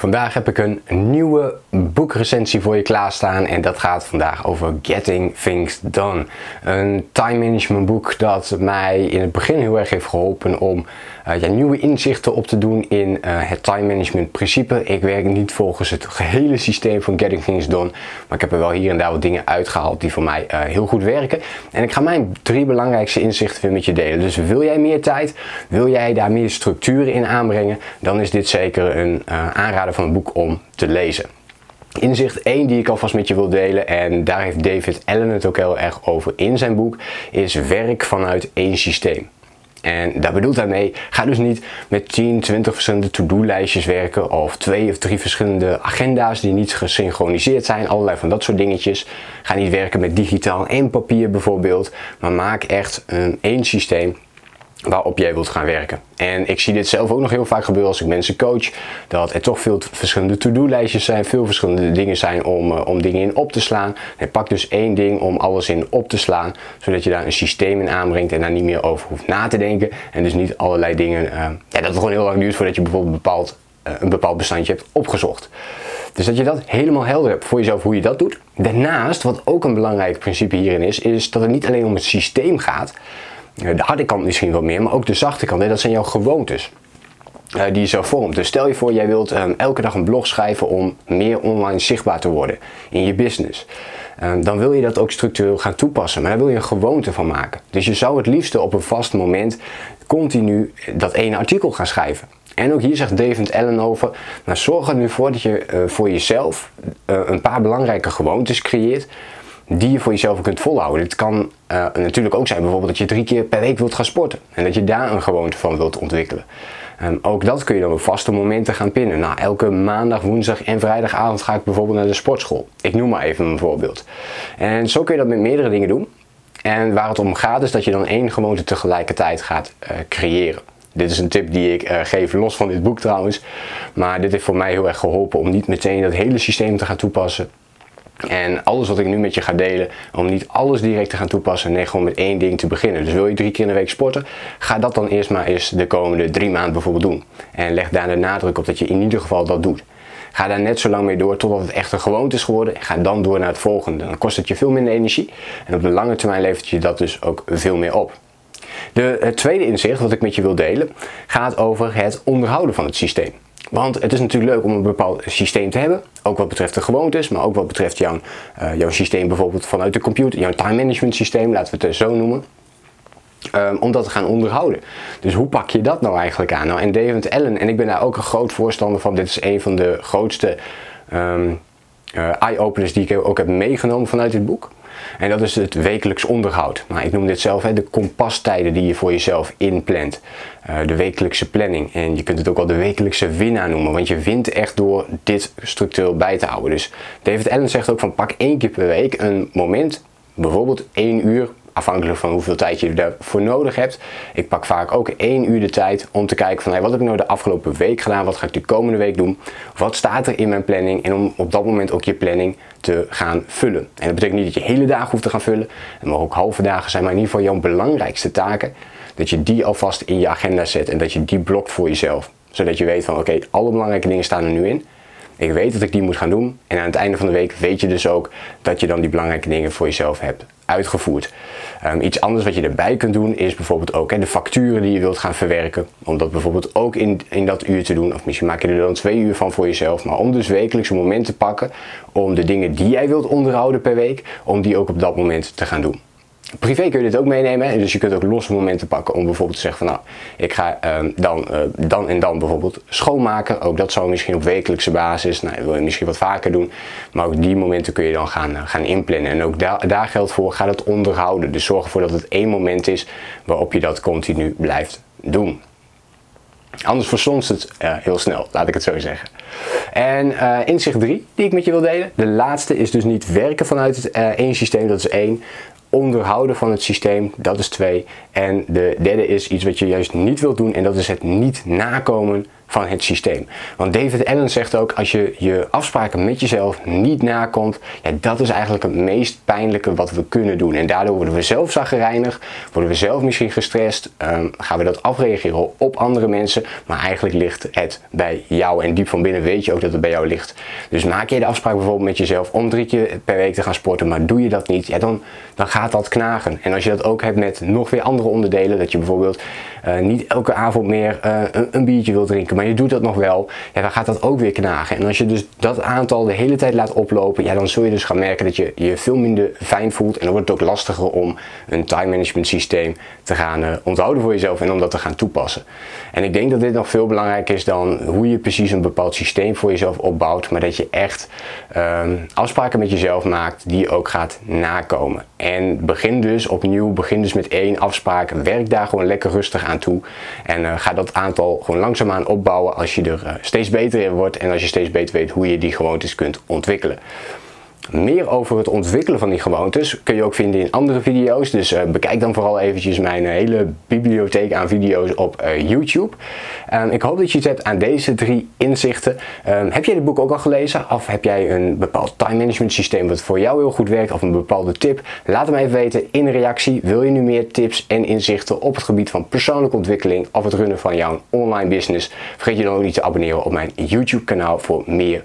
Vandaag heb ik een nieuwe boekrecensie voor je klaarstaan en dat gaat vandaag over Getting Things Done. Een time management boek dat mij in het begin heel erg heeft geholpen om uh, ja, nieuwe inzichten op te doen in uh, het time management principe. Ik werk niet volgens het gehele systeem van Getting Things Done, maar ik heb er wel hier en daar wat dingen uitgehaald die voor mij uh, heel goed werken. En ik ga mijn drie belangrijkste inzichten weer met je delen. Dus wil jij meer tijd, wil jij daar meer structuren in aanbrengen, dan is dit zeker een aanrader van een boek om te lezen. Inzicht 1 die ik alvast met je wil delen, en daar heeft David Allen het ook heel erg over in zijn boek, is werk vanuit één systeem. En daar bedoelt hij mee, ga dus niet met 10, 20 verschillende to-do-lijstjes werken of twee of drie verschillende agenda's die niet gesynchroniseerd zijn, allerlei van dat soort dingetjes. Ga niet werken met digitaal en papier bijvoorbeeld, maar maak echt een één systeem waarop jij wilt gaan werken. En ik zie dit zelf ook nog heel vaak gebeuren als ik mensen coach, dat er toch veel verschillende to-do-lijstjes zijn, veel verschillende dingen zijn om, uh, om dingen in op te slaan. En pak dus één ding om alles in op te slaan, zodat je daar een systeem in aanbrengt en daar niet meer over hoeft na te denken. En dus niet allerlei dingen, uh, ja, dat het gewoon heel lang duurt voordat je bijvoorbeeld bepaald, uh, een bepaald bestandje hebt opgezocht. Dus dat je dat helemaal helder hebt voor jezelf hoe je dat doet. Daarnaast, wat ook een belangrijk principe hierin is, is dat het niet alleen om het systeem gaat, de harde kant misschien wat meer, maar ook de zachte kant. Dat zijn jouw gewoontes. Uh, die je zo vormt. Dus stel je voor, jij wilt um, elke dag een blog schrijven om meer online zichtbaar te worden in je business. Um, dan wil je dat ook structureel gaan toepassen, maar daar wil je een gewoonte van maken. Dus je zou het liefste op een vast moment continu dat ene artikel gaan schrijven. En ook hier zegt David Allen over, nou zorg er nu voor dat je voor jezelf een paar belangrijke gewoontes creëert die je voor jezelf kunt volhouden. Het kan uh, natuurlijk ook zijn bijvoorbeeld dat je drie keer per week wilt gaan sporten en dat je daar een gewoonte van wilt ontwikkelen. Um, ook dat kun je dan op vaste momenten gaan pinnen. Nou, elke maandag, woensdag en vrijdagavond ga ik bijvoorbeeld naar de sportschool. Ik noem maar even een voorbeeld. En zo kun je dat met meerdere dingen doen. En waar het om gaat is dat je dan één gewoonte tegelijkertijd gaat uh, creëren. Dit is een tip die ik uh, geef los van dit boek trouwens. Maar dit heeft voor mij heel erg geholpen om niet meteen dat hele systeem te gaan toepassen. En alles wat ik nu met je ga delen, om niet alles direct te gaan toepassen, nee, gewoon met één ding te beginnen. Dus wil je drie keer in de week sporten, ga dat dan eerst maar eens de komende drie maanden bijvoorbeeld doen. En leg daar de nadruk op dat je in ieder geval dat doet. Ga daar net zo lang mee door totdat het echt een gewoonte is geworden. En ga dan door naar het volgende. Dan kost het je veel minder energie. En op de lange termijn levert je dat dus ook veel meer op. De, tweede inzicht wat ik met je wil delen gaat over het onderhouden van het systeem. Want het is natuurlijk leuk om een bepaald systeem te hebben. Ook wat betreft de gewoontes, maar ook wat betreft jouw, uh, jouw systeem bijvoorbeeld vanuit de computer. Jouw time management systeem, laten we het zo noemen. Um, om dat te gaan onderhouden. Dus hoe pak je dat nou eigenlijk aan? Nou, en David Allen, en ik ben daar ook een groot voorstander van. Dit is een van de grootste um, uh, eye-openers die ik ook heb meegenomen vanuit dit boek. En dat is het wekelijks onderhoud. Nou, ik noem dit zelf hè, de kompastijden die je voor jezelf inplant. Uh, de wekelijkse planning. En je kunt het ook wel de wekelijkse winnaar noemen. Want je wint echt door dit structureel bij te houden. Dus David Allen zegt ook van pak één keer per week een moment. Bijvoorbeeld één uur afhankelijk van hoeveel tijd je daarvoor nodig hebt. Ik pak vaak ook één uur de tijd om te kijken van hey, wat heb ik nou de afgelopen week gedaan, wat ga ik de komende week doen, wat staat er in mijn planning en om op dat moment ook je planning te gaan vullen. En dat betekent niet dat je hele dagen hoeft te gaan vullen, mogen ook halve dagen zijn, maar in ieder geval jouw belangrijkste taken, dat je die alvast in je agenda zet en dat je die blokt voor jezelf. Zodat je weet van oké, alle belangrijke dingen staan er nu in. Ik weet dat ik die moet gaan doen. En aan het einde van de week weet je dus ook dat je dan die belangrijke dingen voor jezelf hebt uitgevoerd. Um, iets anders wat je erbij kunt doen is bijvoorbeeld ook de facturen die je wilt gaan verwerken. Om dat bijvoorbeeld ook in, in dat uur te doen. Of misschien maak je er dan twee uur van voor jezelf. Maar om dus wekelijks een moment te pakken om de dingen die jij wilt onderhouden per week, om die ook op dat moment te gaan doen. Privé kun je dit ook meenemen. Dus je kunt ook losse momenten pakken om bijvoorbeeld te zeggen van nou, ik ga uh, dan, uh, dan en dan bijvoorbeeld schoonmaken. Ook dat zou misschien op wekelijkse basis, nou, dat wil je misschien wat vaker doen. Maar ook die momenten kun je dan gaan, uh, gaan inplannen. En ook daar, geldt voor, ga het onderhouden. Dus zorg ervoor dat het één moment is waarop je dat continu blijft doen. Anders versonst het uh, heel snel, laat ik het zo zeggen. En inzicht 3 die ik met je wil delen. De laatste is dus niet werken vanuit het één systeem, dat is één onderhouden van het systeem, dat is twee. En de derde is iets wat je juist niet wilt doen en dat is het niet nakomen van het systeem. Want David Allen zegt ook, als je je afspraken met jezelf niet nakomt, ja, dat is eigenlijk het meest pijnlijke wat we kunnen doen. En daardoor worden we zelf zaggerijnig, worden we zelf misschien gestrest, ehm, gaan we dat afreageren op andere mensen, maar eigenlijk ligt het bij jou. En diep van binnen weet je ook dat het bij jou ligt. Dus maak je de afspraak bijvoorbeeld met jezelf om drie keer per week te gaan sporten, maar doe je dat niet, ja, dan, dan gaat dat knagen. En als je dat ook hebt met nog weer andere onderdelen, dat je bijvoorbeeld niet elke avond meer uh, een, een, biertje wilt drinken, maar je doet dat nog wel, ja, dan gaat dat ook weer knagen. En als je dus dat aantal de hele tijd laat oplopen, ja, dan zul je dus gaan merken dat je je veel minder fijn voelt. En dan wordt het ook lastiger om een time management systeem te gaan uh, onthouden voor jezelf en om dat te gaan toepassen. En ik denk dat dit nog veel belangrijker is dan hoe je precies een bepaald systeem voor jezelf opbouwt, maar dat je echt ehm, afspraken met jezelf maakt die je ook gaat nakomen. En begin dus opnieuw, begin dus met één afspraak, werk daar gewoon lekker rustig aan toe en uh, ga dat aantal gewoon langzaamaan opbouwen als je er uh, steeds beter in wordt en als je steeds beter weet hoe je die gewoontes kunt ontwikkelen. Meer over het ontwikkelen van die gewoontes kun je ook vinden in andere video's. Dus uh, bekijk dan vooral eventjes mijn hele bibliotheek aan video's op uh, YouTube. Ik hoop dat je iets hebt aan deze drie inzichten. Um, heb jij dit boek ook al gelezen? Of heb jij een bepaald time management systeem wat voor jou heel goed werkt? Of een bepaalde tip? Laat hem even weten in de reactie. Wil je nu meer tips en inzichten op het gebied van persoonlijke ontwikkeling of het runnen van jouw online business? Vergeet je dan ook niet te abonneren op mijn YouTube kanaal voor meer